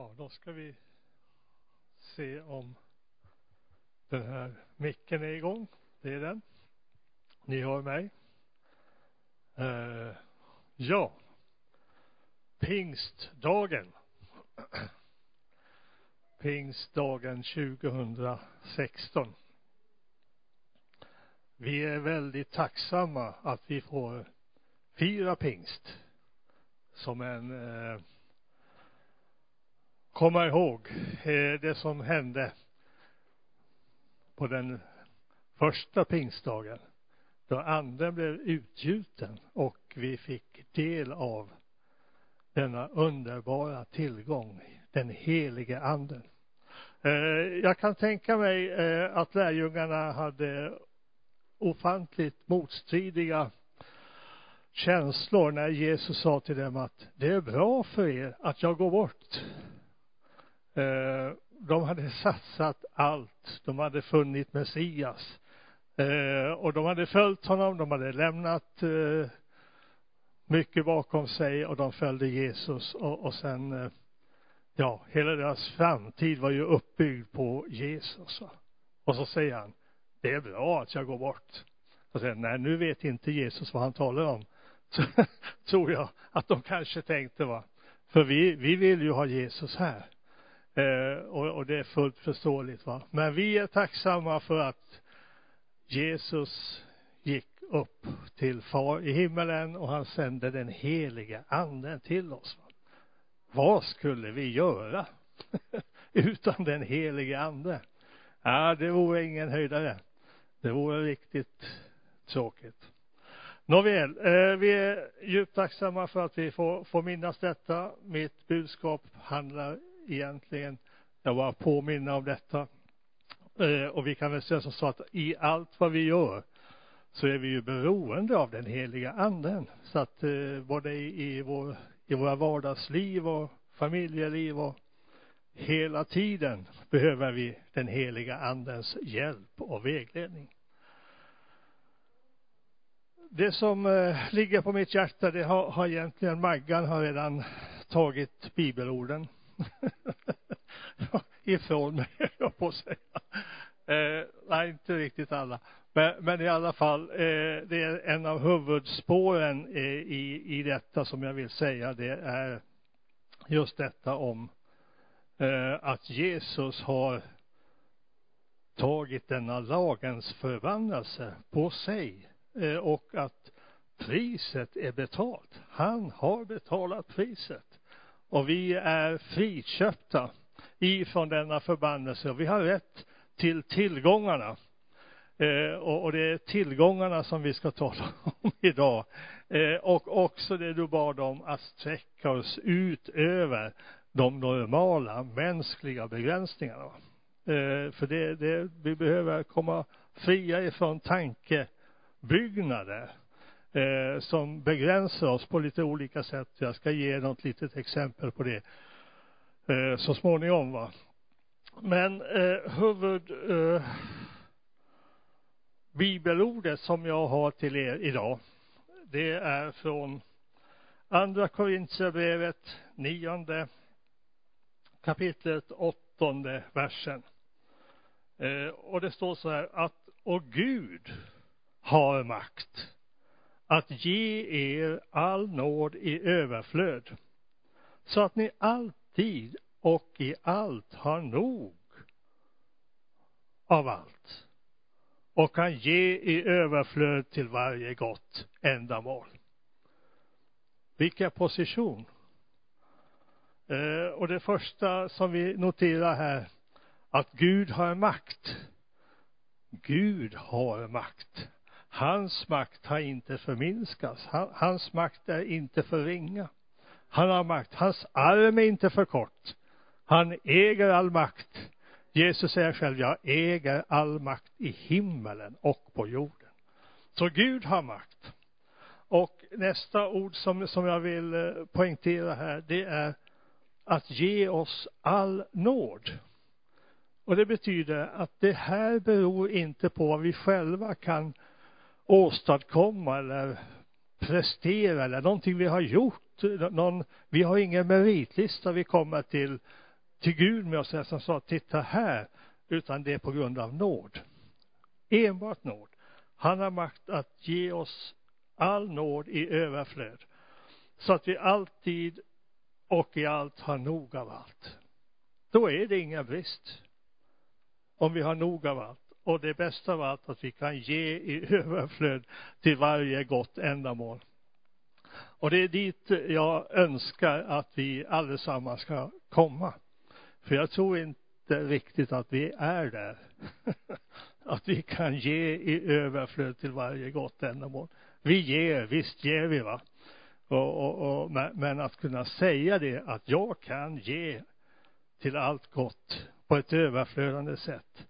Ja, då ska vi se om den här micken är igång. Det är den. Ni hör mig. Eh, ja. Pingstdagen. Pingstdagen 2016. Vi är väldigt tacksamma att vi får fira pingst som en eh, komma ihåg eh, det som hände på den första pingstdagen då anden blev utgjuten och vi fick del av denna underbara tillgång, den helige anden. Eh, jag kan tänka mig eh, att lärjungarna hade ofantligt motstridiga känslor när Jesus sa till dem att det är bra för er att jag går bort. Eh, de hade satsat allt. De hade funnit Messias. Eh, och de hade följt honom. De hade lämnat eh, mycket bakom sig och de följde Jesus och, och sen ja, hela deras framtid var ju uppbyggd på Jesus. Och så säger han, det är bra att jag går bort. Och säger, nej, nu vet inte Jesus vad han talar om. Så tror jag att de kanske tänkte va. För vi, vi vill ju ha Jesus här. Eh, och, och det är fullt förståeligt va. Men vi är tacksamma för att Jesus gick upp till far i himmelen och han sände den heliga anden till oss. Va? Vad skulle vi göra utan den helige ande? Ja, det vore ingen höjdare. Det vore riktigt tråkigt. Nåväl, eh, vi är djupt tacksamma för att vi får, får minnas detta. Mitt budskap handlar egentligen, jag bara påminna om detta. Eh, och vi kan väl säga som så att i allt vad vi gör så är vi ju beroende av den heliga anden. Så att eh, både i, i, vår, i våra vardagsliv och familjeliv och hela tiden behöver vi den heliga andens hjälp och vägledning. Det som eh, ligger på mitt hjärta, det har, har egentligen Maggan har redan tagit bibelorden ifrån mig, jag på att säga. Eh, nej, inte riktigt alla. Men, men i alla fall, eh, det är en av huvudspåren eh, i, i detta som jag vill säga. Det är just detta om eh, att Jesus har tagit denna lagens förvandlelse på sig eh, och att priset är betalt. Han har betalat priset. Och vi är friköpta ifrån denna förbannelse och vi har rätt till tillgångarna. Eh, och, och, det är tillgångarna som vi ska tala om idag. Eh, och också det du bad om att sträcka oss ut över de normala mänskliga begränsningarna. Eh, för det, det, vi behöver komma fria ifrån tankebyggnader eh, som begränsar oss på lite olika sätt. Jag ska ge något litet exempel på det eh, så småningom. Va? Men eh, huvud eh, bibelordet som jag har till er idag, det är från Andra Korintierbrevet, nionde kapitlet, åttonde versen. Eh, och det står så här att, och Gud har makt att ge er all nåd i överflöd, så att ni alltid och i allt har nog av allt och kan ge i överflöd till varje gott ändamål. Vilken position! Eh, och det första som vi noterar här, att Gud har makt. Gud har makt. Hans makt har inte förminskats. Hans makt är inte för ringa. Han har makt. Hans arm är inte för kort. Han äger all makt. Jesus säger själv, jag äger all makt i himmelen och på jorden. Så Gud har makt. Och nästa ord som, som jag vill eh, poängtera här, det är att ge oss all nåd. Och det betyder att det här beror inte på vad vi själva kan åstadkomma eller prestera eller någonting vi har gjort. Någon, vi har ingen meritlista vi kommer till till Gud med oss som sa titta här, utan det är på grund av nåd. Enbart nåd. Han har makt att ge oss all nåd i överflöd. Så att vi alltid och i allt har nog av allt. Då är det ingen brist. Om vi har nog av allt. Och det bästa av allt att vi kan ge i överflöd till varje gott ändamål. Och det är dit jag önskar att vi allesammans ska komma. För jag tror inte riktigt att vi är där. att vi kan ge i överflöd till varje gott ändamål. Vi ger, visst ger vi va. Och, och, och, men att kunna säga det att jag kan ge till allt gott på ett överflödande sätt.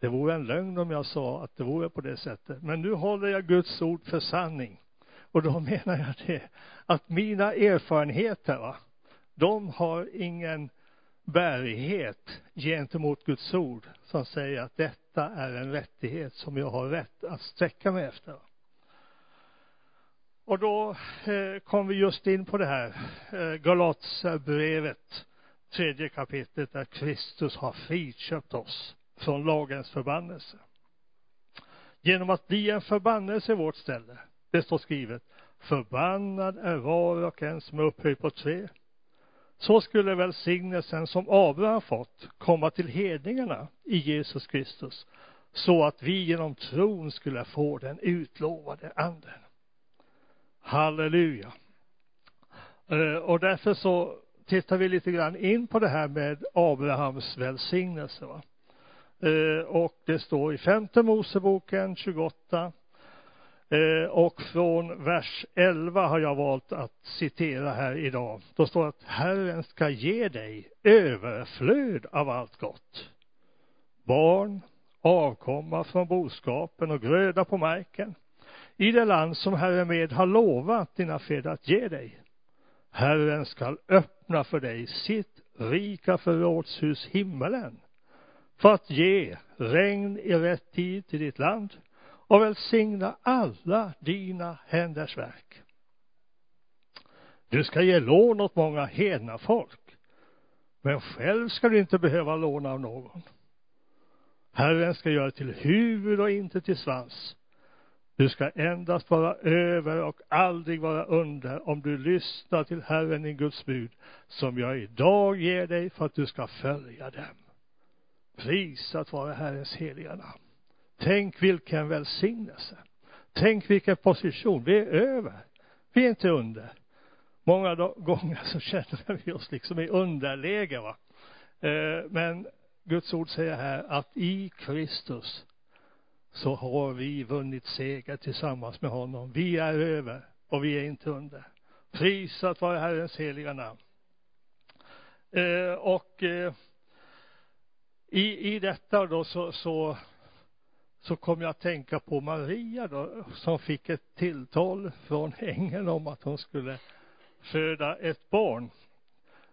Det vore en lögn om jag sa att det vore på det sättet. Men nu håller jag Guds ord för sanning. Och då menar jag det, att mina erfarenheter, va, de har ingen bärighet gentemot Guds ord som säger att detta är en rättighet som jag har rätt att sträcka mig efter. Och då eh, kom vi just in på det här eh, Galatsbrevet, tredje kapitlet, där Kristus har friköpt oss från lagens förbannelse. Genom att bli en förbannelse i vårt ställe. Det står skrivet, förbannad är var och en som är upphöjd på tre. Så skulle välsignelsen som Abraham fått komma till hedningarna i Jesus Kristus, så att vi genom tron skulle få den utlovade anden. Halleluja. Eh, och därför så tittar vi lite grann in på det här med Abrahams välsignelse. Va? Eh, och det står i femte Moseboken 28 eh, och från vers 11 har jag valt att citera här idag. Då står det att Herren ska ge dig överflöd av allt gott. Barn, avkomma från boskapen och gröda på marken i det land som Herren med har lovat dina fäder att ge dig. Herren skall öppna för dig sitt rika förrådshus himmelen för att ge regn i rätt tid till ditt land och välsigna alla dina händers verk. Du ska ge lån åt många hedna folk, men själv ska du inte behöva låna av någon. Herren ska göra till huvud och inte till svans du ska endast vara över och aldrig vara under om du lyssnar till Herren i Guds bud som jag idag ger dig för att du ska följa dem. Prisat vare Herrens heliga namn. Tänk vilken välsignelse. Tänk vilken position. Vi är över. Vi är inte under. Många gånger så känner vi oss liksom i underläge va. Eh, men Guds ord säger här att i Kristus så har vi vunnit seger tillsammans med honom. Vi är över och vi är inte under. Prisat vare Herrens heliga namn. Eh, och eh, i, i detta då så, så, så kom jag att tänka på Maria då, som fick ett tilltal från ängeln om att hon skulle föda ett barn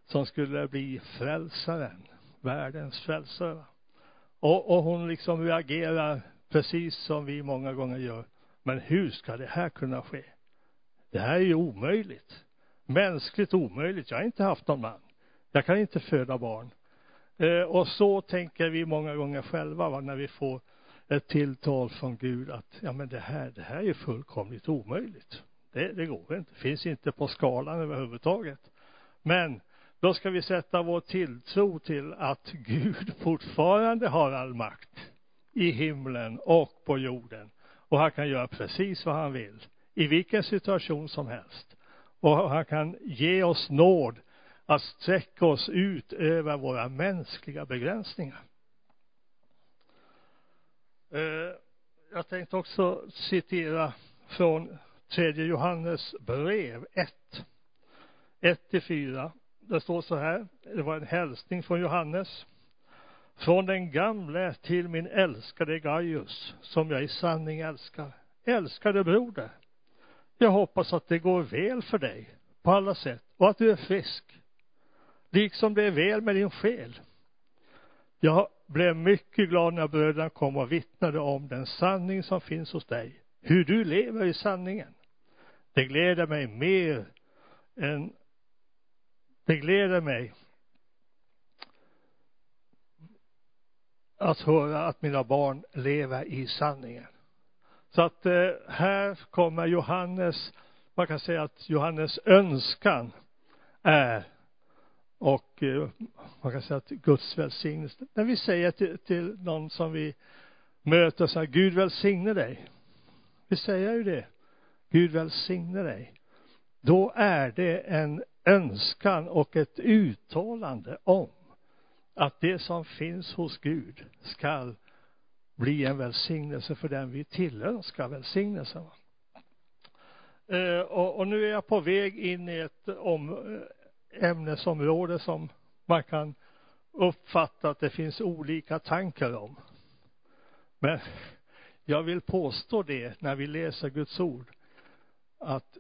som skulle bli frälsaren, världens frälsare. Och, och hon liksom reagerar precis som vi många gånger gör. Men hur ska det här kunna ske? Det här är ju omöjligt. Mänskligt omöjligt. Jag har inte haft någon man. Jag kan inte föda barn. Eh, och så tänker vi många gånger själva va, när vi får ett tilltal från Gud att ja men det här, det här är fullkomligt omöjligt. Det, det går inte. Finns inte på skalan överhuvudtaget. Men då ska vi sätta vår tilltro till att Gud fortfarande har all makt i himlen och på jorden. Och han kan göra precis vad han vill, i vilken situation som helst. Och han kan ge oss nåd att sträcka oss ut över våra mänskliga begränsningar. Eh, jag tänkte också citera från tredje Johannes brev 1. 1 till 4. Det står så här, det var en hälsning från Johannes. Från den gamle till min älskade Gaius, som jag i sanning älskar. Älskade broder. Jag hoppas att det går väl för dig på alla sätt och att du är frisk. Liksom det är väl med din själ. Jag blev mycket glad när bröderna kom och vittnade om den sanning som finns hos dig. Hur du lever i sanningen. Det gläder mig mer än det gläder mig att höra att mina barn lever i sanningen. Så att eh, här kommer Johannes, man kan säga att Johannes önskan är och eh, man kan säga att Guds välsignelse. När vi säger till, till någon som vi möter så här, Gud välsigne dig. Vi säger ju det. Gud välsigne dig. Då är det en önskan och ett uttalande om att det som finns hos Gud skall bli en välsignelse för den vi tillönskar välsignelsen. Eh, och, och, nu är jag på väg in i ett om, ämnesområde som man kan uppfatta att det finns olika tankar om. Men jag vill påstå det när vi läser Guds ord att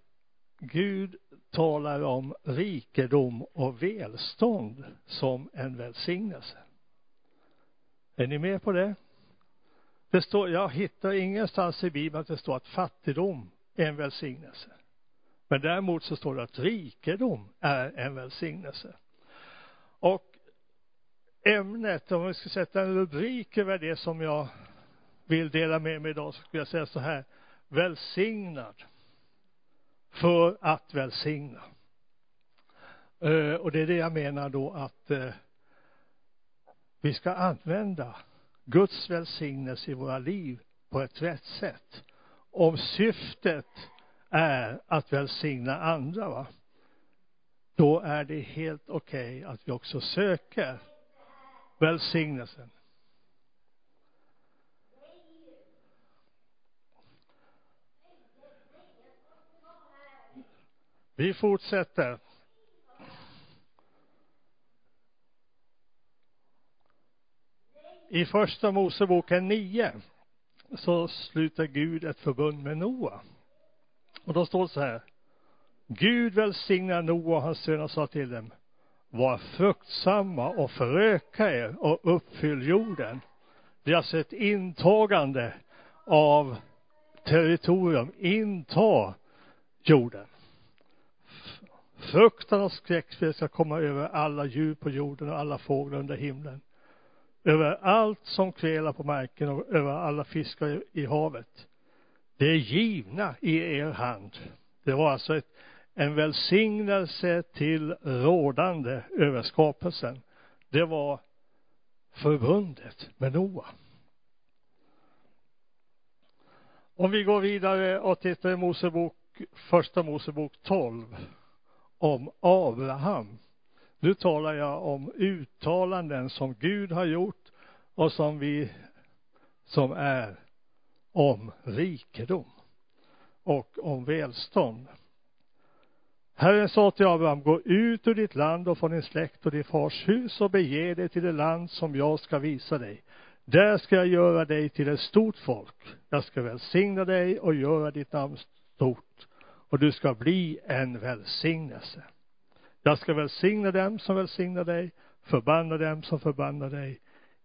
Gud talar om rikedom och välstånd som en välsignelse. Är ni med på det? Det står, jag hittar ingenstans i Bibeln att det står att fattigdom är en välsignelse. Men däremot så står det att rikedom är en välsignelse. Och ämnet, om vi ska sätta en rubrik över det som jag vill dela med mig idag, så skulle jag säga så här, välsignad för att välsigna. Eh, och det är det jag menar då att eh, vi ska använda Guds välsignelse i våra liv på ett rätt sätt. Om syftet är att välsigna andra, va? då är det helt okej okay att vi också söker välsignelsen. Vi fortsätter. I första Moseboken 9 så slutar Gud ett förbund med Noa. Och då står det så här. Gud välsignar Noa och hans söner sa till dem. Var fruktsamma och föröka er och uppfyll jorden. Det är alltså ett intagande av territorium. Inta jorden. Fruktan och skräck ska komma över alla djur på jorden och alla fåglar under himlen. Över allt som kvelar på marken och över alla fiskar i havet. Det är givna i er hand. Det var alltså ett, en välsignelse till rådande över skapelsen. Det var förbundet med Noa. Om vi går vidare och tittar i Mosebok, första Mosebok 12 om Abraham. Nu talar jag om uttalanden som Gud har gjort och som vi, som är om rikedom och om välstånd. Herren sa till Abraham, gå ut ur ditt land och från din släkt och din fars hus och bege dig till det land som jag ska visa dig. Där ska jag göra dig till ett stort folk. Jag ska välsigna dig och göra ditt namn stort och du ska bli en välsignelse. Jag ska välsigna dem som välsignar dig, förbanna dem som förbannar dig.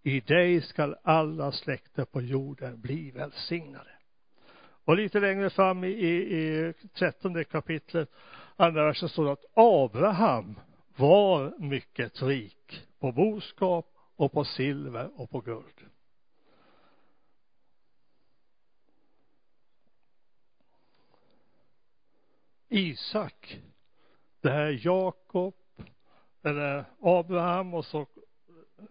I dig skall alla släkter på jorden bli välsignade. Och lite längre fram i, i, trettonde kapitlet, andra versen står det att Abraham var mycket rik på boskap och på silver och på guld. Isak, det här Jakob, eller Abraham och så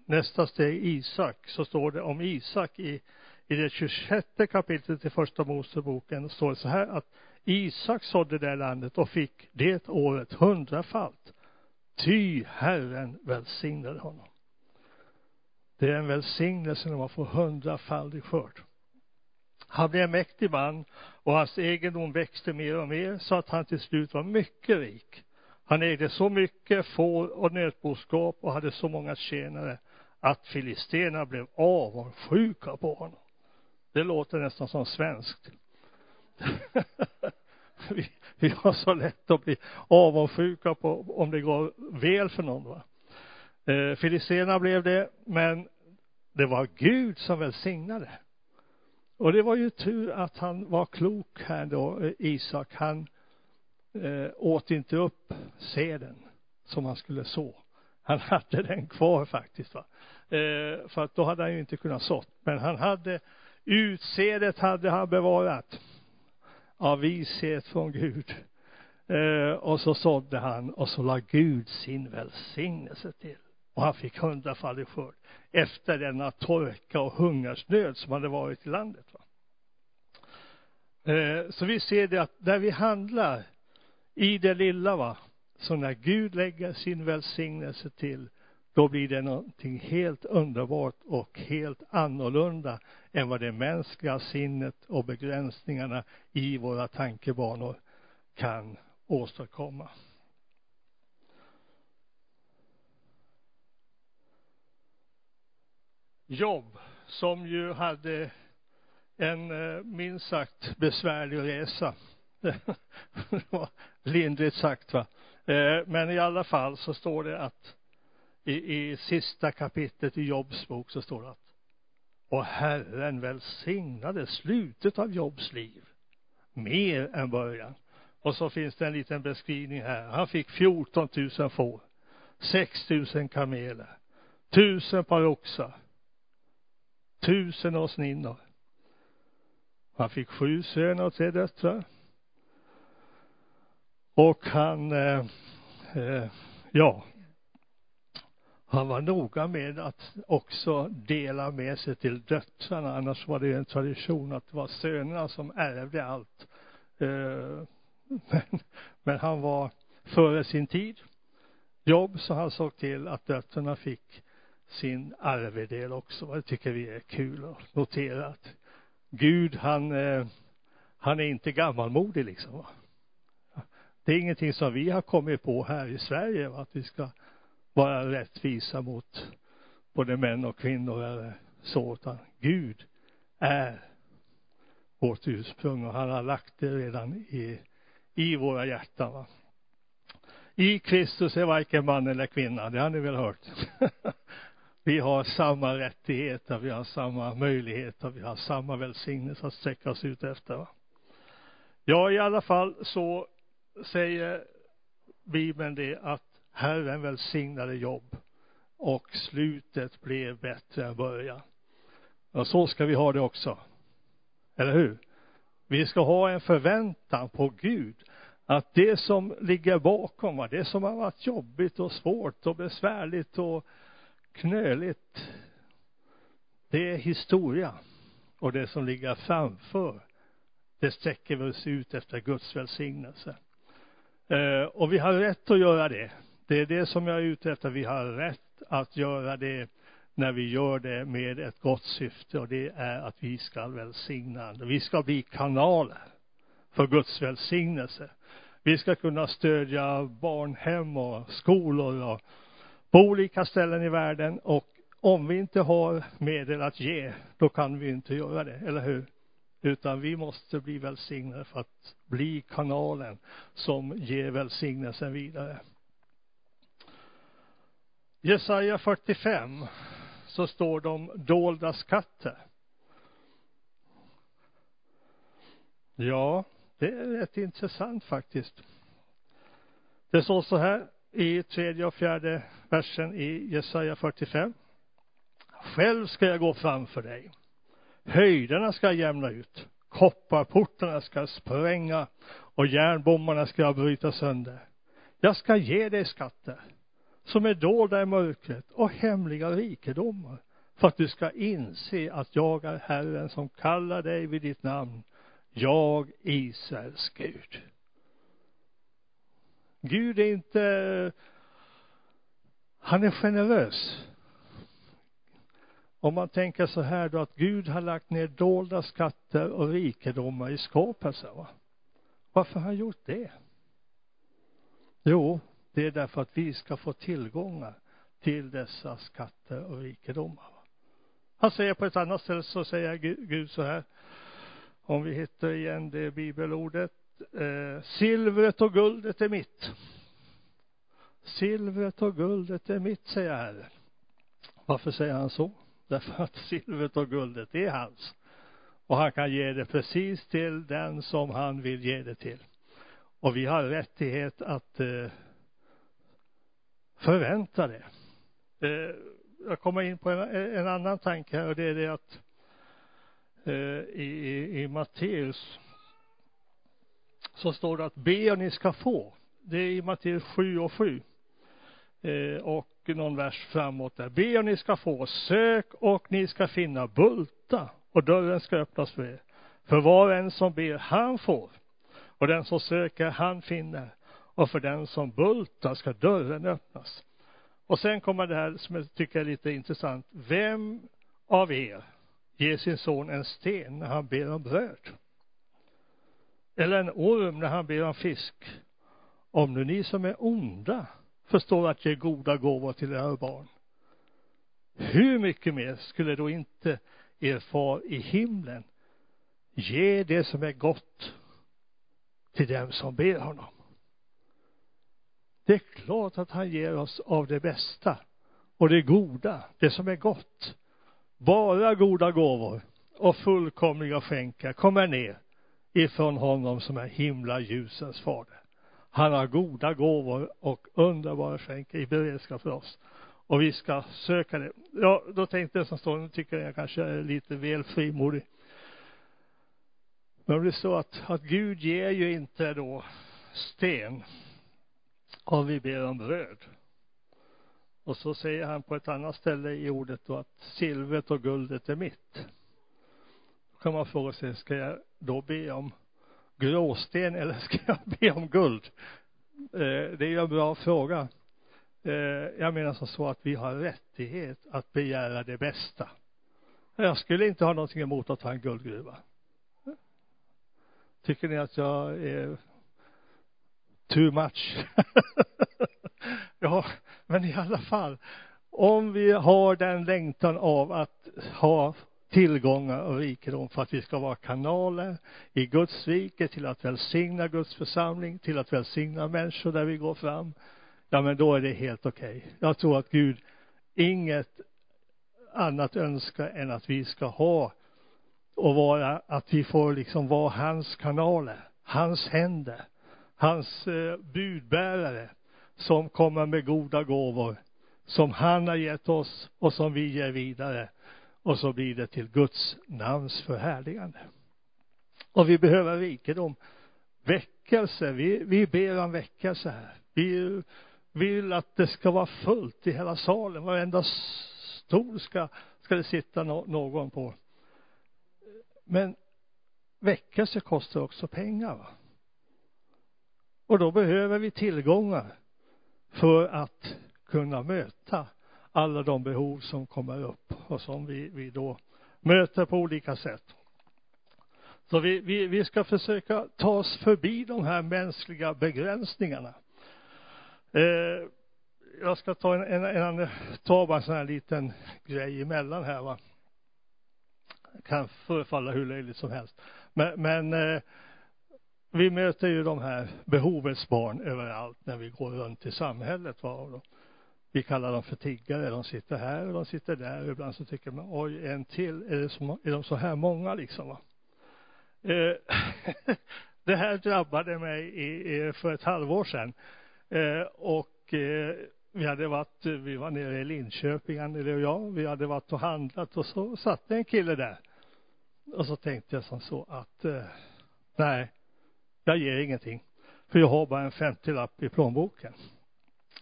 nästa steg Isak, så står det om Isak i, i det 26 kapitlet i första Moseboken, står det så här att Isak sådde det landet och fick det året hundrafalt, ty Herren välsignade honom. Det är en välsignelse när man får hundrafaldig skörd. Han blev en mäktig man och hans egendom växte mer och mer så att han till slut var mycket rik. Han ägde så mycket får och nötboskap och hade så många tjänare att filisterna blev avundsjuka på honom. Det låter nästan som svenskt. vi, vi har så lätt att bli avundsjuka på om det går väl för någon. Va? Eh, filisterna blev det, men det var Gud som välsignade. Och det var ju tur att han var klok här då, eh, Isak. Han eh, åt inte upp seden som han skulle så. Han hade den kvar faktiskt. Va? Eh, för att då hade han ju inte kunnat sått. Men han hade, utsedet hade han bevarat av vishet från Gud. Eh, och så sådde han och så la Gud sin välsignelse till. Och han fick hundrafaldig skörd efter denna torka och hungersnöd som hade varit i landet. Va? Eh, så vi ser det att där vi handlar i det lilla, va, så när Gud lägger sin välsignelse till, då blir det någonting helt underbart och helt annorlunda än vad det mänskliga sinnet och begränsningarna i våra tankebanor kan åstadkomma. Jobb, som ju hade en eh, minst sagt besvärlig resa. det var lindrigt sagt va. Eh, men i alla fall så står det att i, i sista kapitlet i Jobs bok så står det att och Herren välsignade slutet av Jobs liv mer än början. Och så finns det en liten beskrivning här. Han fick 14 000 får, 6 000 kameler, tusen par oxar, tusen åsninnor. Han fick sju söner och tre döttrar. Och han, eh, eh, ja, han var noga med att också dela med sig till döttrarna. Annars var det ju en tradition att det var sönerna som ärvde allt. Eh, men, men han var före sin tid. Jobb så han såg till att döttrarna fick sin arvedel också. Det tycker vi är kul att notera att Gud han, eh, han är inte gammalmodig liksom. Det är ingenting som vi har kommit på här i Sverige, va, att vi ska vara rättvisa mot både män och kvinnor eller så, utan Gud är vårt ursprung och han har lagt det redan i, i våra hjärtan. Va? I Kristus är varken man eller kvinna, det har ni väl hört? vi har samma rättigheter, vi har samma möjligheter, vi har samma välsignelse att sträcka oss ut efter. Va? Ja, i alla fall så säger Bibeln det att Herren välsignade jobb och slutet blev bättre än början. Och så ska vi ha det också. Eller hur? Vi ska ha en förväntan på Gud att det som ligger bakom, det som har varit jobbigt och svårt och besvärligt och knöligt, det är historia. Och det som ligger framför, det sträcker vi oss ut efter Guds välsignelse. Eh, och vi har rätt att göra det. Det är det som jag är ute efter. Vi har rätt att göra det när vi gör det med ett gott syfte och det är att vi ska välsigna Vi ska bli kanaler för Guds välsignelse. Vi ska kunna stödja barnhem och skolor och på olika ställen i världen och om vi inte har medel att ge, då kan vi inte göra det, eller hur? Utan vi måste bli välsignade för att bli kanalen som ger välsignelsen vidare. Jesaja 45 så står det om dolda skatter. Ja, det är rätt intressant faktiskt. Det står så här i tredje och fjärde versen i Jesaja 45. Själv ska jag gå framför dig. Höjderna ska jämna ut. Kopparportarna ska spränga och järnbommarna ska bryta sönder. Jag ska ge dig skatter som är dolda i mörkret och hemliga rikedomar för att du ska inse att jag är Herren som kallar dig vid ditt namn. Jag, Israels Gud. Gud är inte, han är generös. Om man tänker så här då att Gud har lagt ner dolda skatter och rikedomar i skapelsen va. Varför har han gjort det? Jo, det är därför att vi ska få tillgångar till dessa skatter och rikedomar. Han säger på ett annat ställe så säger Gud så här, om vi hittar igen det bibelordet, eh, silvret och guldet är mitt. Silvret och guldet är mitt, säger Herren. Varför säger han så? Därför att silvret och guldet är hans. Och han kan ge det precis till den som han vill ge det till. Och vi har rättighet att eh, förvänta det. Eh, jag kommer in på en, en annan tanke här och det är det att eh, i, i, i Matteus så står det att be och ni ska få. Det är i Matteus 7 och 7. Eh, och någon vers framåt där. Be och ni ska få, sök och ni ska finna, bulta och dörren ska öppnas för er. För var och en som ber, han får. Och den som söker, han finner. Och för den som bultar ska dörren öppnas. Och sen kommer det här som jag tycker är lite intressant. Vem av er ger sin son en sten när han ber om bröd? Eller en orm när han ber om fisk? Om nu ni som är onda förstår att ge goda gåvor till era barn. Hur mycket mer skulle då inte er far i himlen ge det som är gott till dem som ber honom? Det är klart att han ger oss av det bästa och det goda, det som är gott. Bara goda gåvor och fullkomliga skänker kommer ner ifrån honom som är himla ljusens fader. Han har goda gåvor och underbara skänker i beredskap för oss. Och vi ska söka det. Ja, då tänkte jag som står, nu tycker jag kanske är lite väl frimodig. Men det är så att, att Gud ger ju inte då sten om vi ber om bröd. Och så säger han på ett annat ställe i ordet då att silvret och guldet är mitt. Då kan man fråga sig, ska jag då be om gråsten eller ska jag be om guld? Eh, det är ju en bra fråga. Eh, jag menar som så att vi har rättighet att begära det bästa. Jag skulle inte ha någonting emot att ha en guldgruva. Tycker ni att jag är too much? ja, men i alla fall, om vi har den längtan av att ha tillgångar och rikedom för att vi ska vara kanaler i Guds rike till att välsigna Guds församling, till att välsigna människor där vi går fram. Ja, men då är det helt okej. Okay. Jag tror att Gud inget annat önskar än att vi ska ha och vara, att vi får liksom vara hans kanaler, hans händer, hans eh, budbärare som kommer med goda gåvor som han har gett oss och som vi ger vidare och så blir det till Guds namns förhärligande. Och vi behöver rikedom. Väckelse, vi, vi ber om väckelse här. Vi vill att det ska vara fullt i hela salen. Varenda stol ska, ska det sitta no, någon på. Men väckelse kostar också pengar. Va? Och då behöver vi tillgångar för att kunna möta alla de behov som kommer upp och som vi, vi då möter på olika sätt. Så vi, vi, vi ska försöka ta oss förbi de här mänskliga begränsningarna. Eh, jag ska ta en, en, en ta bara en sån här liten grej emellan här va. Kan förefalla hur löjligt som helst. Men, men eh, vi möter ju de här behovets barn överallt när vi går runt i samhället va. Vi kallar dem för tiggare. De sitter här och de sitter där. Och ibland så tycker man, oj, en till. Är, det så, är de så här många liksom? Va? Eh, det här drabbade mig i, i, för ett halvår sedan. Eh, och eh, vi hade varit, vi var nere i Linköping, Anneli och jag. Vi hade varit och handlat och så satt en kille där. Och så tänkte jag som så att, eh, nej, jag ger ingenting. För jag har bara en 50-lapp i plånboken.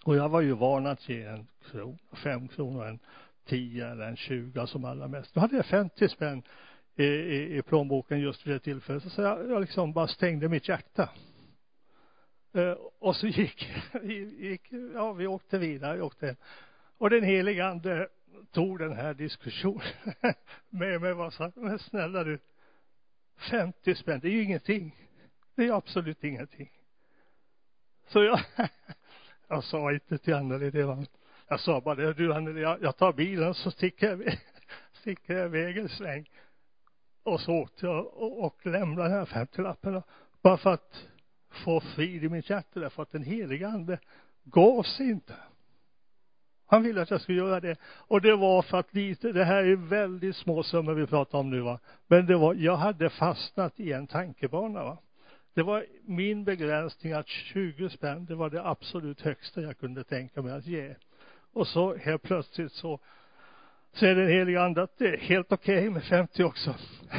Och jag var ju van att ge en krona, fem kronor, en tio eller en tjuga som allra mest. Då hade jag 50 spänn i, i, i plånboken just vid det tillfället. Så jag, jag liksom bara stängde mitt hjärta. Uh, och så gick, gick, ja vi åkte vidare, vi åkte. Och den helige ande tog den här diskussionen med mig och sa, men snälla du, 50 spänn, det är ju ingenting. Det är absolut ingenting. Så jag, jag sa inte till Anneli det var, jag sa bara det, du Anneli, jag, jag tar bilen så sticker jag, sticker jag iväg en sväng. Och så åkte jag och, och lämnade den här femtiolappen bara för att få frid i mitt hjärta därför att den heliga ande gav sig inte. Han ville att jag skulle göra det. Och det var för att lite, det här är väldigt små summor vi pratar om nu va. Men det var, jag hade fastnat i en tankebana va. Det var min begränsning att 20 spänn, det var det absolut högsta jag kunde tänka mig att ge. Och så helt plötsligt så säger den helige ande att det är helt okej okay med 50 också.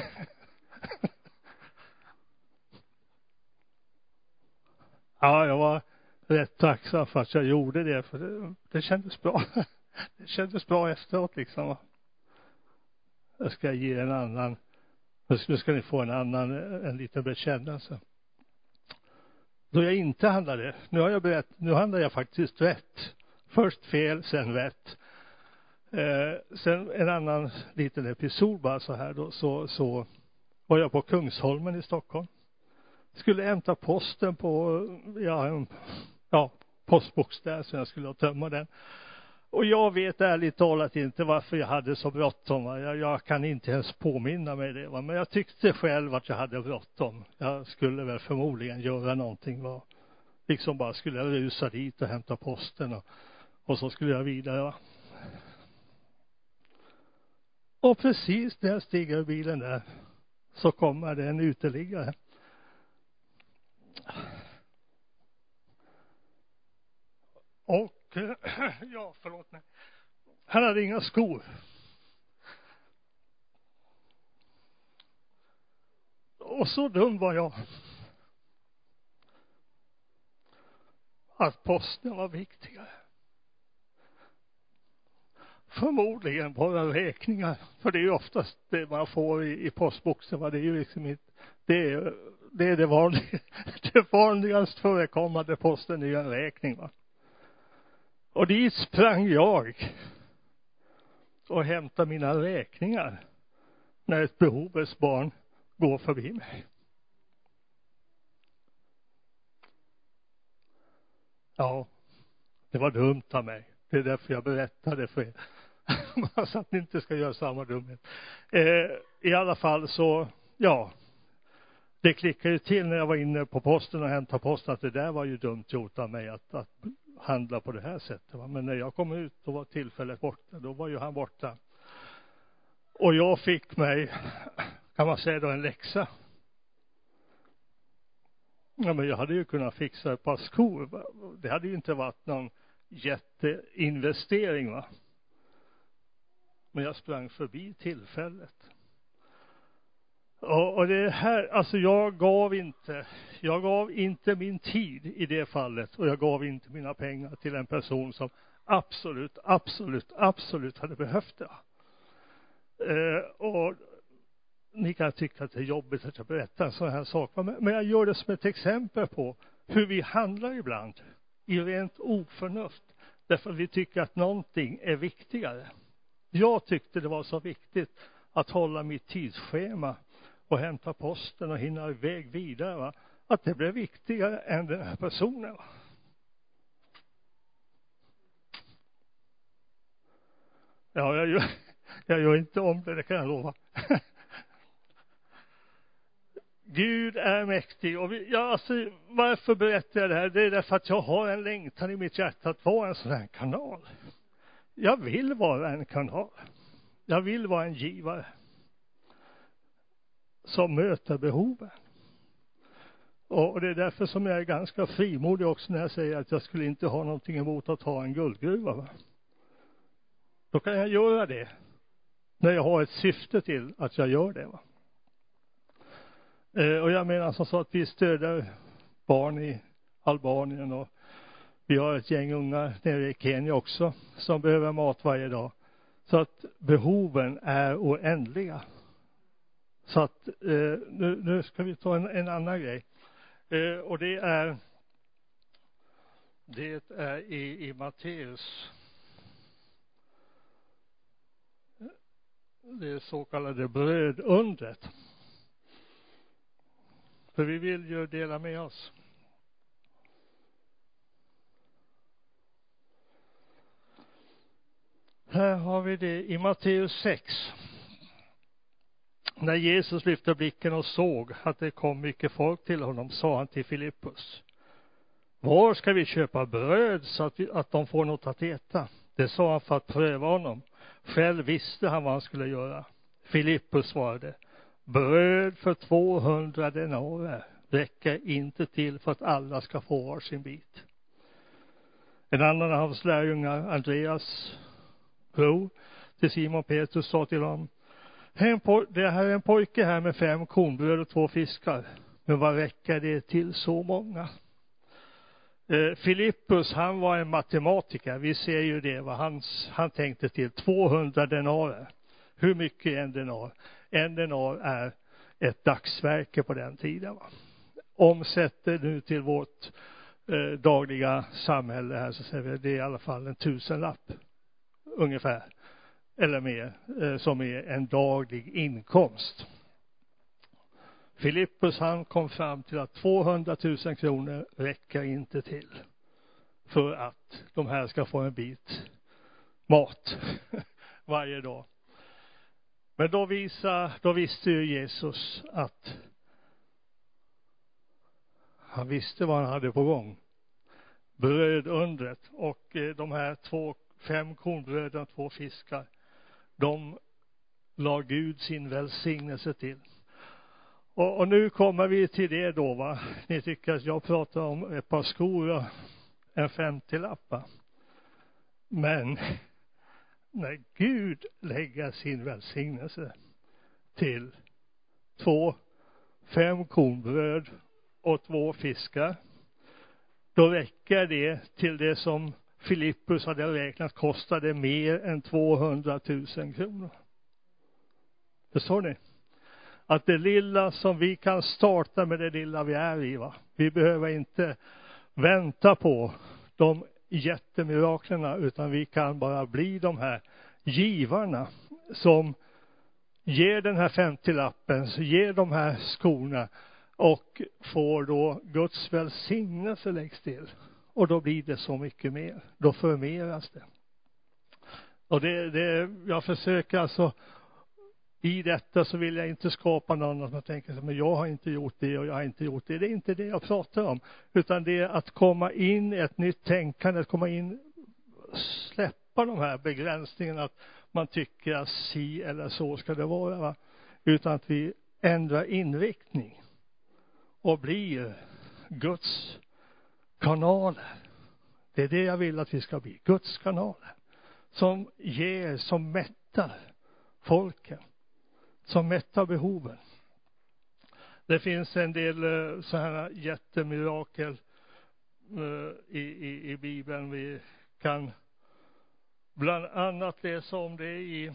ja, jag var rätt tacksam för att jag gjorde det, för det, det kändes bra. det kändes bra efteråt liksom. Jag ska ge en annan, nu ska ni få en annan, en liten bekännelse. Då jag inte handlade, nu har jag berättat, nu handlar jag faktiskt rätt. Först fel, sen rätt. Eh, sen en annan liten episod bara så här då, så, så var jag på Kungsholmen i Stockholm. Skulle hämta posten på, ja, ja, postbox där, så jag skulle tömma den. Och jag vet ärligt talat inte varför jag hade så bråttom. Jag, jag kan inte ens påminna mig det. Va? Men jag tyckte själv att jag hade bråttom. Jag skulle väl förmodligen göra någonting. Va? Liksom bara skulle jag rusa dit och hämta posten och, och så skulle jag vidare. Va? Och precis när jag stiger ur bilen där så kommer det en uteliggare. Och ja, förlåt mig. Han hade inga skor. Och så dum var jag. Att posten var viktigare. Förmodligen bara räkningar. För det är ju oftast det man får i, i postboxen. Va? Det är ju liksom inte, det är, det är det vanliga, det vanligast förekommande posten är ju en räkning va. Och dit sprang jag och hämtade mina räkningar när ett behovets barn går förbi mig. Ja, det var dumt av mig. Det är därför jag berättade för er. så att ni inte ska göra samma dumhet. Eh, I alla fall så, ja, det klickade ju till när jag var inne på posten och hämtade posten att det där var ju dumt gjort av mig att, att handla på det här sättet. Va? Men när jag kom ut då var tillfället borta. Då var ju han borta. Och jag fick mig, kan man säga då, en läxa. Ja, men jag hade ju kunnat fixa ett par skor. Det hade ju inte varit någon jätteinvestering, va. Men jag sprang förbi tillfället. Och, och det här, alltså jag gav inte, jag gav inte min tid i det fallet och jag gav inte mina pengar till en person som absolut, absolut, absolut hade behövt det. Eh, och ni kan tycka att det är jobbigt att jag berättar en sån här sak, men, men jag gör det som ett exempel på hur vi handlar ibland i rent oförnuft, därför att vi tycker att någonting är viktigare. Jag tyckte det var så viktigt att hålla mitt tidsschema och hämta posten och hinna iväg vidare. Va? Att det blev viktigare än den här personen. Va? Ja, jag gör, jag gör inte om det, det kan jag lova. Gud är mäktig och vi, ja, alltså, varför berättar jag det här? Det är därför att jag har en längtan i mitt hjärta att vara en sån här kanal. Jag vill vara en kanal. Jag vill vara en givare som möter behoven. Och det är därför som jag är ganska frimodig också när jag säger att jag skulle inte ha någonting emot att ha en guldgruva. Va? Då kan jag göra det när jag har ett syfte till att jag gör det. Va? Eh, och jag menar som så att vi stöder barn i Albanien och vi har ett gäng unga nere i Kenya också som behöver mat varje dag. Så att behoven är oändliga. Så att eh, nu, nu ska vi ta en, en annan grej. Eh, och det är det är i, i Matteus det så kallade brödundret. För vi vill ju dela med oss. Här har vi det i Matteus 6 när Jesus lyfte blicken och såg att det kom mycket folk till honom sa han till Filippus var ska vi köpa bröd så att, vi, att de får något att äta? Det sa han för att pröva honom. Själv visste han vad han skulle göra. Filippus svarade, bröd för 200 denarer räcker inte till för att alla ska få var sin bit. En annan av hans lärjungar, Andreas bror till Simon Petrus, sa till honom, det här är en pojke här med fem kornbröd och två fiskar. Men vad räcker det till så många? Eh, Filippus, han var en matematiker. Vi ser ju det, vad hans, han tänkte till. 200 denarer. Hur mycket är en denar? En denar är ett dagsverke på den tiden. Va? Omsätter nu till vårt eh, dagliga samhälle här så säger vi det är i alla fall en tusenlapp. Ungefär. Eller mer. Eh, som är en daglig inkomst. Filippus han kom fram till att 200 000 kronor räcker inte till för att de här ska få en bit mat varje dag. Men då, visar, då visste ju Jesus att han visste vad han hade på gång. Brödundret och eh, de här två, fem kornbröden, två fiskar, de la Gud sin välsignelse till. Och, och, nu kommer vi till det då va. Ni tycker att jag pratar om ett par skor och en femtiolappa. Men när Gud lägger sin välsignelse till två fem kornbröd och två fiskar, då räcker det till det som Filippus hade räknat kostade mer än 200 000 kronor. Förstår ni? Att det lilla som vi kan starta med det lilla vi är i, va? Vi behöver inte vänta på de jättemiraklerna, utan vi kan bara bli de här givarna som ger den här femtiolappen, ger de här skorna och får då Guds välsignelse läggs till. Och då blir det så mycket mer. Då förmeras det. Och det, det, jag försöker alltså i detta så vill jag inte skapa någon som tänker så, men jag har inte gjort det och jag har inte gjort det. Det är inte det jag pratar om, utan det är att komma in i ett nytt tänkande, att komma in, släppa de här begränsningarna, att man tycker att si eller så ska det vara, va? utan att vi ändrar inriktning och blir Guds kanaler. Det är det jag vill att vi ska bli, Guds kanaler. Som ger, som mättar folken som mättar behoven. Det finns en del eh, så här jättemirakel eh, i, i, i Bibeln. Vi kan bland annat läsa om det i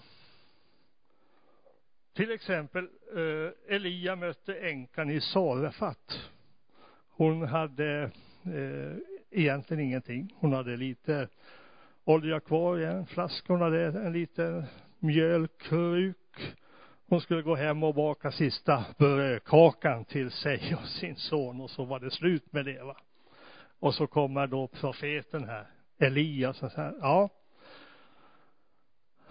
till exempel eh, Elia mötte änkan i Sarefat. Hon hade Eh, egentligen ingenting. Hon hade lite olja kvar i en flaska. Hon hade en liten mjölkruk hon skulle gå hem och baka sista brödkakan till sig och sin son och så var det slut med det va. Och så kommer då profeten här, Elias och säger, ja.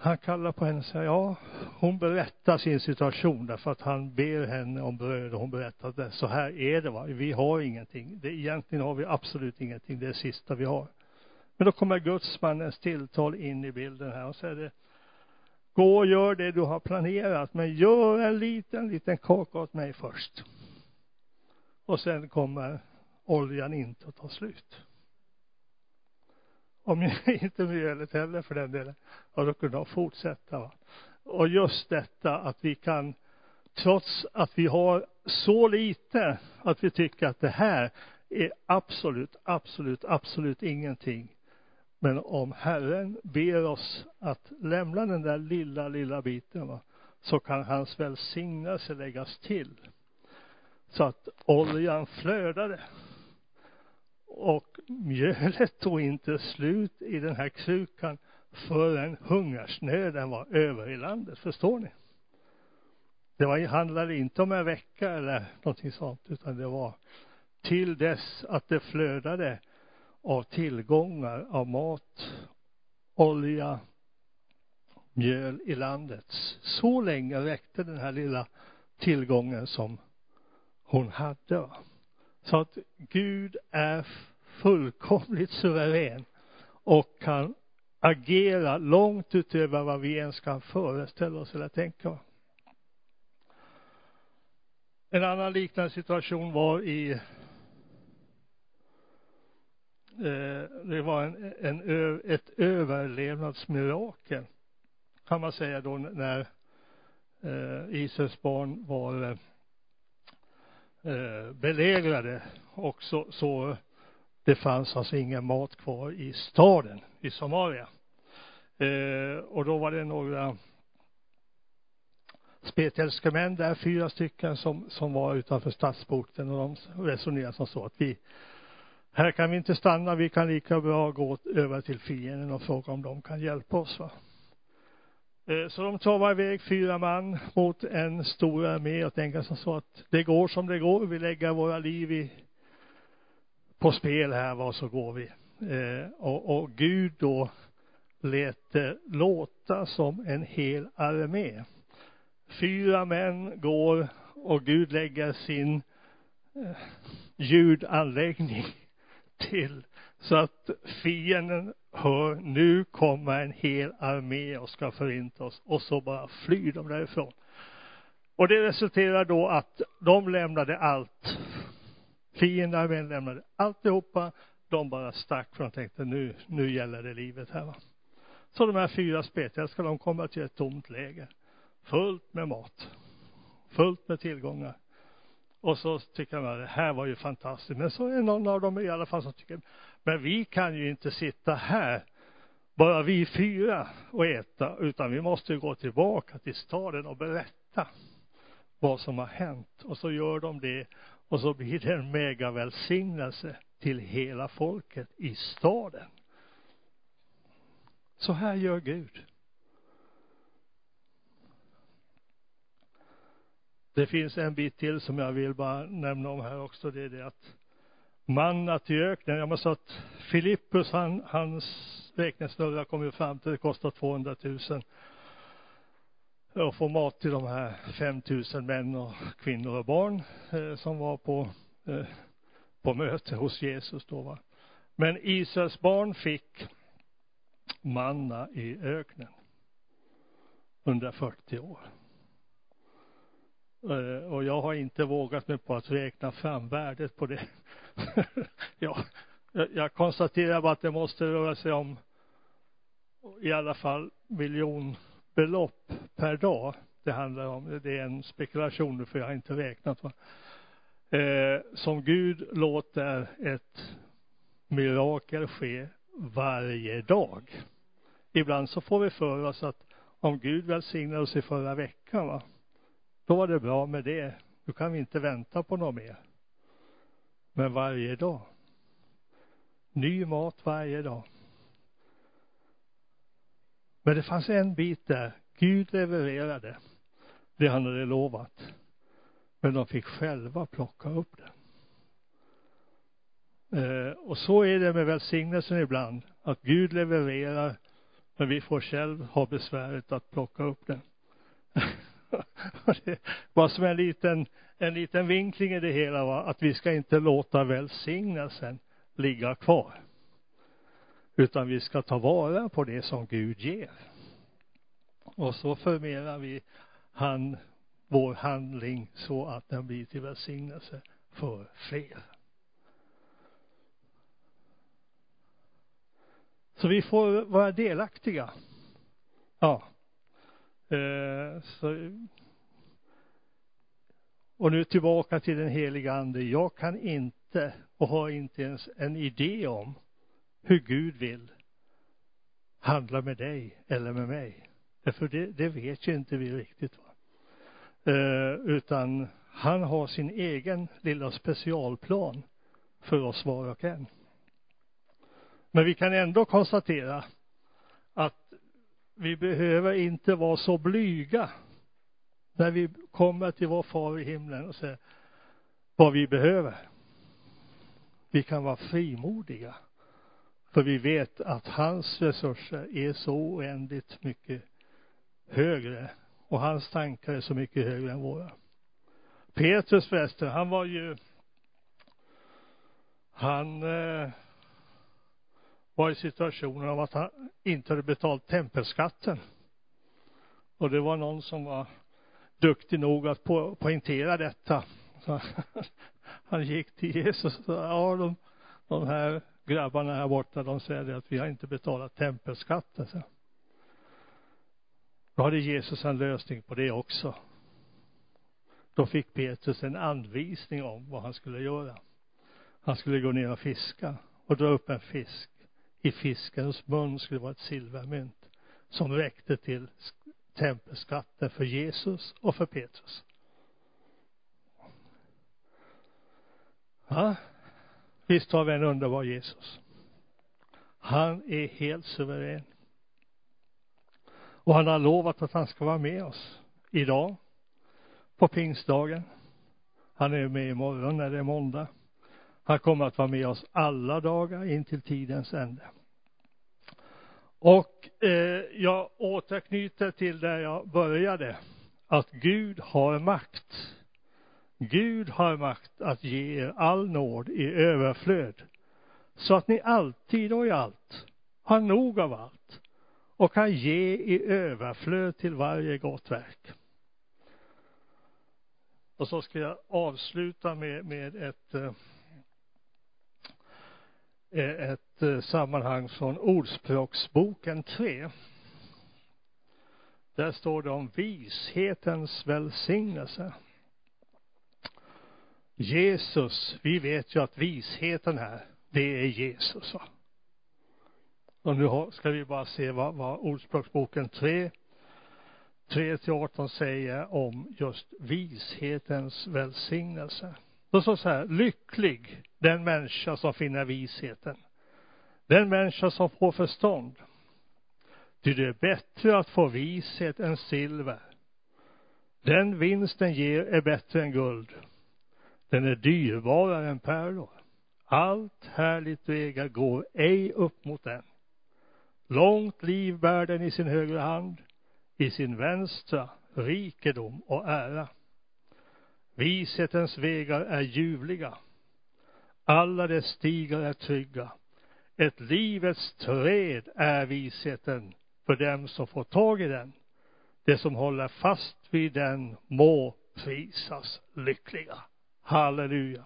Han kallar på henne och säger, ja, hon berättar sin situation därför att han ber henne om bröd och hon berättar att det, så här är det va, vi har ingenting. Det, egentligen har vi absolut ingenting, det är det sista vi har. Men då kommer gudsmannens tilltal in i bilden här och säger det Gå och gör det du har planerat, men gör en liten, liten kaka åt mig först. Och sen kommer oljan inte att ta slut. Om inte mjölet heller för den delen. Och då kunde de fortsätta. Va? Och just detta att vi kan, trots att vi har så lite, att vi tycker att det här är absolut, absolut, absolut ingenting. Men om Herren ber oss att lämna den där lilla, lilla biten, va, så kan hans välsignelse läggas till. Så att oljan flödade. Och mjölet tog inte slut i den här krukan förrän hungersnöden var över i landet. Förstår ni? Det var, handlade inte om en vecka eller någonting sånt, utan det var till dess att det flödade av tillgångar av mat, olja, mjöl i landet. Så länge räckte den här lilla tillgången som hon hade. Så att Gud är fullkomligt suverän och kan agera långt utöver vad vi ens kan föreställa oss eller tänka. En annan liknande situation var i eh, det var en, en, ett överlevnadsmirakel kan man säga då när eh, Israels barn var eh, Eh, belägrade och så, så det fanns alltså ingen mat kvar i staden i Somalia. Eh, och då var det några spetälska män där, fyra stycken som, som var utanför stadsporten och de resonerade som så att vi här kan vi inte stanna, vi kan lika bra gå över till fienden och fråga om de kan hjälpa oss va. Eh, så de travar iväg fyra man mot en stor armé och tänker som så att det går som det går, vi lägger våra liv i, på spel här, vad så går vi. Eh, och, och Gud då lät det låta som en hel armé. Fyra män går och Gud lägger sin eh, ljudanläggning till så att fienden hör nu kommer en hel armé och ska förinta oss och så bara flyr de därifrån. Och det resulterar då att de lämnade allt. Fiendearmén lämnade alltihopa. De bara stack för de tänkte nu, nu gäller det livet här va. Så de här fyra ska de kommer till ett tomt läger. Fullt med mat. Fullt med tillgångar. Och så tycker man, det här var ju fantastiskt. Men så är någon av dem i alla fall som tycker, men vi kan ju inte sitta här, bara vi fyra, och äta, utan vi måste gå tillbaka till staden och berätta vad som har hänt. Och så gör de det, och så blir det en megavälsignelse till hela folket i staden. Så här gör Gud. Det finns en bit till som jag vill bara nämna om här också. Det är det att mannat i öknen. Jag måste att Filippus, han, hans räknesnurra kom ju fram till det kostar 200 000 att få mat till de här 5 000 män och kvinnor och barn eh, som var på, eh, på möte hos Jesus då va. Men Israels barn fick manna i öknen under 40 år. Eh, och jag har inte vågat mig på att räkna fram värdet på det. ja, jag konstaterar bara att det måste röra sig om i alla fall miljonbelopp per dag det handlar om. Det är en spekulation för jag har inte räknat. Va? Eh, som Gud låter ett mirakel ske varje dag. Ibland så får vi för oss att om Gud välsignar oss i förra veckan va, då var det bra med det. Nu kan vi inte vänta på något mer. Men varje dag. Ny mat varje dag. Men det fanns en bit där. Gud levererade det han hade lovat. Men de fick själva plocka upp det. Eh, och så är det med välsignelsen ibland. Att Gud levererar, men vi får själv ha besväret att plocka upp den. det var som en liten, en liten vinkling i det hela va, att vi ska inte låta välsignelsen ligga kvar. Utan vi ska ta vara på det som Gud ger. Och så förmerar vi han, vår handling så att den blir till välsignelse för fler. Så vi får vara delaktiga. Ja. Eh, så, och nu tillbaka till den heliga ande. Jag kan inte och har inte ens en idé om hur Gud vill handla med dig eller med mig. Eh, för det, det vet ju inte vi riktigt. Va? Eh, utan han har sin egen lilla specialplan för oss var och en. Men vi kan ändå konstatera vi behöver inte vara så blyga när vi kommer till vår far i himlen och säger vad vi behöver. Vi kan vara frimodiga. För vi vet att hans resurser är så oändligt mycket högre och hans tankar är så mycket högre än våra. Petrus förresten, han var ju han eh, var i situationen av att han inte hade betalt tempelskatten. Och det var någon som var duktig nog att po poängtera detta. Så han gick till Jesus och sa, ja, de, de här grabbarna här borta, de säger att vi har inte betalat tempelskatten. Så. Då hade Jesus en lösning på det också. Då fick Petrus en anvisning om vad han skulle göra. Han skulle gå ner och fiska och dra upp en fisk. I fiskens mun skulle vara ett silvermynt som räckte till tempelskatten för Jesus och för Petrus. Ja, visst har vi en underbar Jesus. Han är helt suverän. Och han har lovat att han ska vara med oss idag, på pingstdagen. Han är med imorgon när det är måndag. Han kommer att vara med oss alla dagar in till tidens ände. Och eh, jag återknyter till där jag började. Att Gud har makt. Gud har makt att ge er all nåd i överflöd. Så att ni alltid och i allt har nog av allt och kan ge i överflöd till varje gott verk. Och så ska jag avsluta med, med ett eh, ett eh, sammanhang från Ordspråksboken 3. Där står det om vishetens välsignelse. Jesus, vi vet ju att visheten här, det är Jesus. Och nu ska vi bara se vad, vad Ordspråksboken 3, 3 till 18 säger om just vishetens välsignelse. Då står så här, lycklig den människa som finner visheten. Den människa som får förstånd. Ty det är bättre att få vishet än silver. Den vinst den ger är bättre än guld. Den är dyrbarare än pärlor. Allt härligt vägar går ej upp mot den. Långt liv bär den i sin högra hand, i sin vänstra rikedom och ära. Vishetens vägar är ljuvliga. Alla dess stigar är trygga. Ett livets träd är visheten för dem som får tag i den. Det som håller fast vid den må prisas lyckliga. Halleluja.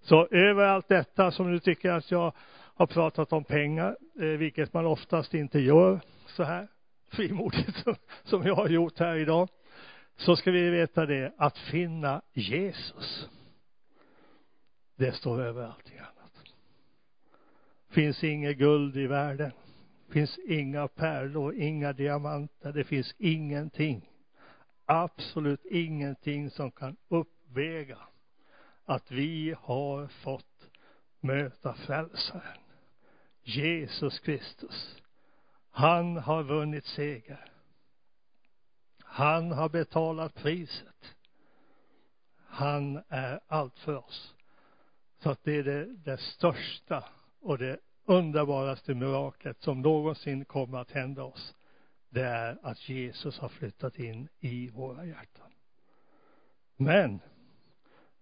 Så över allt detta som du tycker att jag har pratat om pengar, eh, vilket man oftast inte gör så här frimodigt som jag har gjort här idag så ska vi veta det att finna Jesus. Det står över allting annat. Finns inget guld i världen. Finns inga pärlor, inga diamanter. Det finns ingenting. Absolut ingenting som kan uppväga att vi har fått möta frälsaren. Jesus Kristus. Han har vunnit seger. Han har betalat priset. Han är allt för oss. Så att det är det, det största och det underbaraste miraklet som någonsin kommer att hända oss. Det är att Jesus har flyttat in i våra hjärtan. Men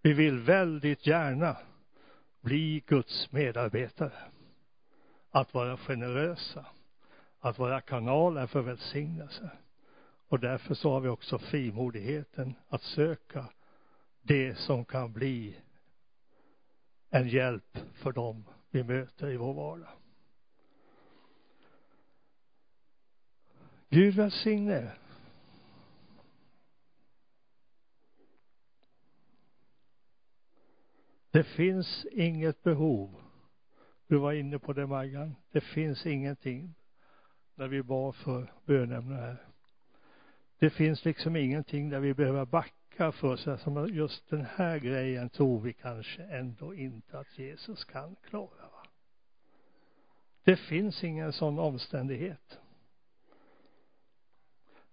vi vill väldigt gärna bli Guds medarbetare. Att vara generösa. Att vara kanaler för välsignelse. Och därför så har vi också frimodigheten att söka det som kan bli en hjälp för dem vi möter i vår vardag. Gud välsigne Det finns inget behov. Du var inne på det Maggan. Det finns ingenting när vi bad för bönämnen här. Det finns liksom ingenting där vi behöver backa för sig som just den här grejen tror vi kanske ändå inte att Jesus kan klara. Va? Det finns ingen sån omständighet.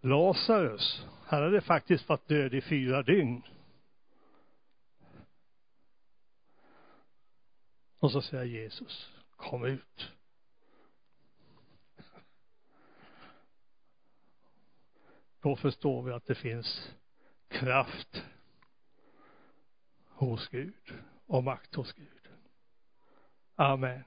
Lazarus, han hade faktiskt varit död i fyra dygn. Och så säger Jesus, kom ut. då förstår vi att det finns kraft hos Gud och makt hos Gud. Amen.